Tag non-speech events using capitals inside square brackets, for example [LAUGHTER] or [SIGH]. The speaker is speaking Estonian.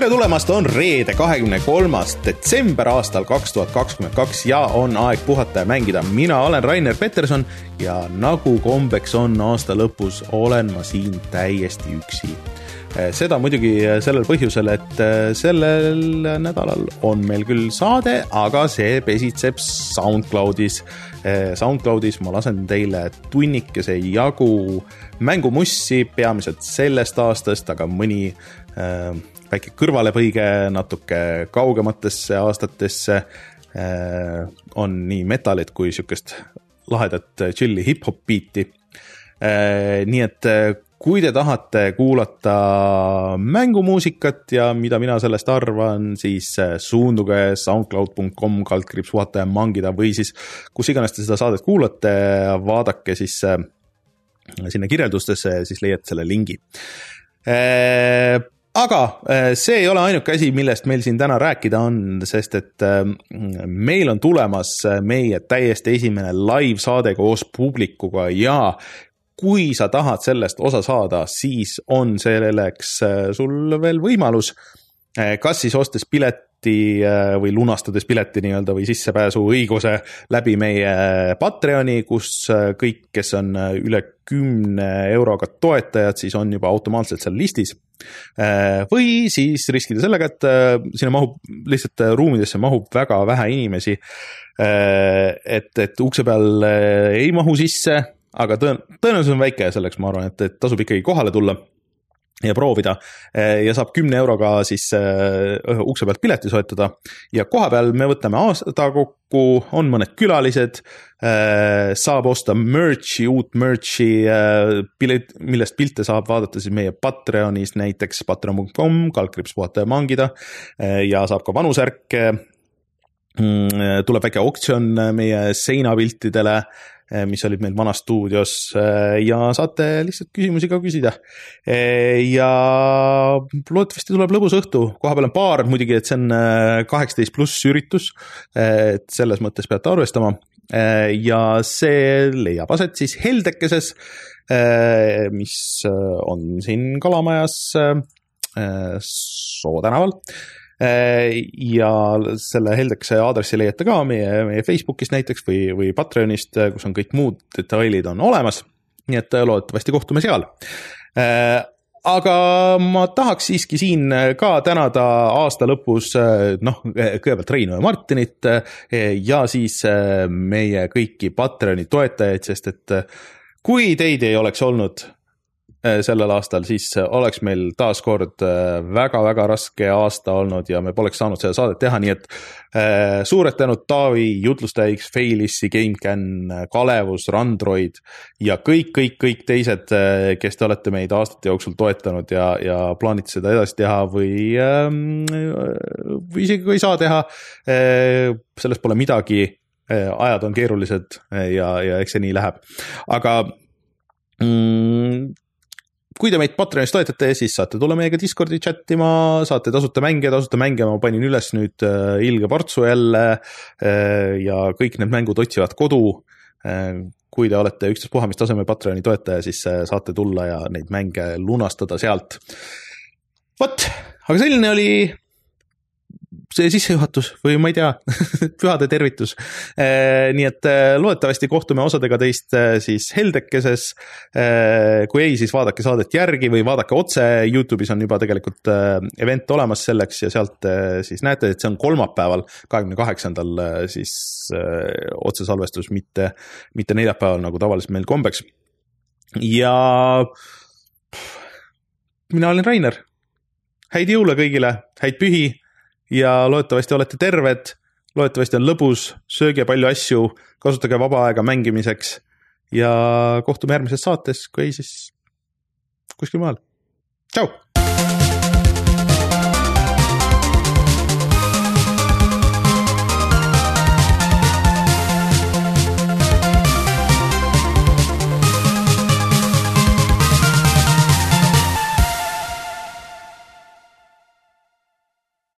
tere tulemast, on reede, kahekümne kolmas detsember aastal kaks tuhat kakskümmend kaks ja on aeg puhata ja mängida. mina olen Rainer Peterson ja nagu kombeks on aasta lõpus, olen ma siin täiesti üksi. seda muidugi sellel põhjusel, et sellel nädalal on meil küll saade, aga see pesitseb SoundCloudis. SoundCloudis ma lasen teile tunnikese jagu mängumussi, peamiselt sellest aastast, aga mõni väike kõrvalepõige natuke kaugematesse aastatesse. Äh, on nii metalit kui sihukest lahedat chill'i hip-hop biiti. Äh, nii et äh, kui te tahate kuulata mängumuusikat ja mida mina sellest arvan, siis suunduge soundcloud.com kaldkriips vaataja mangida või siis kus iganes te seda saadet kuulate, vaadake siis sinna kirjeldustesse ja siis leiate selle lingi aga äh, see ei ole ainuke asi, millest meil siin täna rääkida on, sest et äh, meil on tulemas äh, meie täiesti esimene live-saade koos publikuga ja kui sa tahad sellest osa saada, siis on selleks sul veel võimalus. kas siis ostes pileti või lunastades pileti nii-öelda või sissepääsu õiguse läbi meie Patreoni, kus kõik, kes on üle kümne euroga toetajad, siis on juba automaatselt seal listis või siis riskida sellega, et äh, sinna mahub, lihtsalt äh, ruumidesse mahub väga vähe inimesi. et, et ukse peal ei mahu sisse, aga tõen-, tõenäosus on väike, selleks ma arvan, et, et tasub ikkagi kohale tulla ja proovida. Ja saab kümne euroga siis uh, ukse pealt pileti soetada. Ja kohapeal me võtame aasta kokku, on mõned külalised uh,, saab osta merch'i, uut merch'i pilet, millest pilte saab vaadata siis meie Patreonis näiteks patreon.com, kaldkriips puhata ja mangida. Ja saab ka vanusärke. Mm,. tuleb väike oktsioon meie seinapiltidele. Eh, mis olid meil vanas stuudios eh, ja saate lihtsalt küsimusi ka küsida. Eh, ja loodetavasti tuleb lõbus õhtu, kohapeal on baar muidugi, et see on kaheksateist pluss üritus. et selles mõttes peate arvestama ja see leiab aset siis Heldekeses, mis on siin Kalamajas Soo tänaval ja selle Heldekse aadressi leiate ka meie, meie Facebookist näiteks või, või Patreonist, kus on kõik muud detailid on olemas. nii et äh, loodetavasti kohtume seal äh, aga ma tahaks siiski siin ka tänada aasta lõpus noh, kõigepealt Reinu ja Martinit ja siis meie kõiki Patreoni toetajaid, sest et kui teid ei oleks olnud Äh, sellel aastal, siis äh, oleks meil taaskord väga-väga äh, raske aasta olnud ja me poleks saanud seda saadet teha, nii et äh, suured tänud Taavi, jutlustaja X, Failissi, GameCAN, Kalevus, Randroid ja kõik, kõik, kõik teised, kes te olete meid aastate jooksul toetanud ja, ja plaanite seda edasi teha või äh,, või isegi kui ei saa teha äh,, sellest pole midagi ajad on keerulised ja, ja eks see nii läheb, aga mm, kui te meid Patreonis toetate, siis saate tulla meiega Discordi chat ima, saate tasuta mänge, tasuta mänge ma panin üles nüüd äh, ilge portsu jälle äh, ja kõik need mängud otsivad kodu äh,. kui te olete ükstaspuha mis taseme Patreoni toetaja, siis saate tulla ja neid mänge lunastada sealt. vot, aga selline oli see sissejuhatus või ma ei tea [LAUGHS] pühade tervitus. Eh, nii et eh, loodetavasti kohtume osadega teist eh, siis Heldekeses. kui ei, siis vaadake saadet järgi või vaadake otse, Youtube'is on juba tegelikult event olemas selleks ja sealt siis näete, et see on kolmapäeval, kahekümne kaheksandal siis otsesalvestus, mitte, mitte neljapäeval, nagu tavaliselt meil kombeks. ja mina olen Rainer. häid jõule kõigile, häid pühi ja loodetavasti olete terved, loodetavasti on lõbus, sööge palju asju, kasutage vaba aega mängimiseks ja kohtume järgmises saates, kui ei, siis kuskil mujal. tšau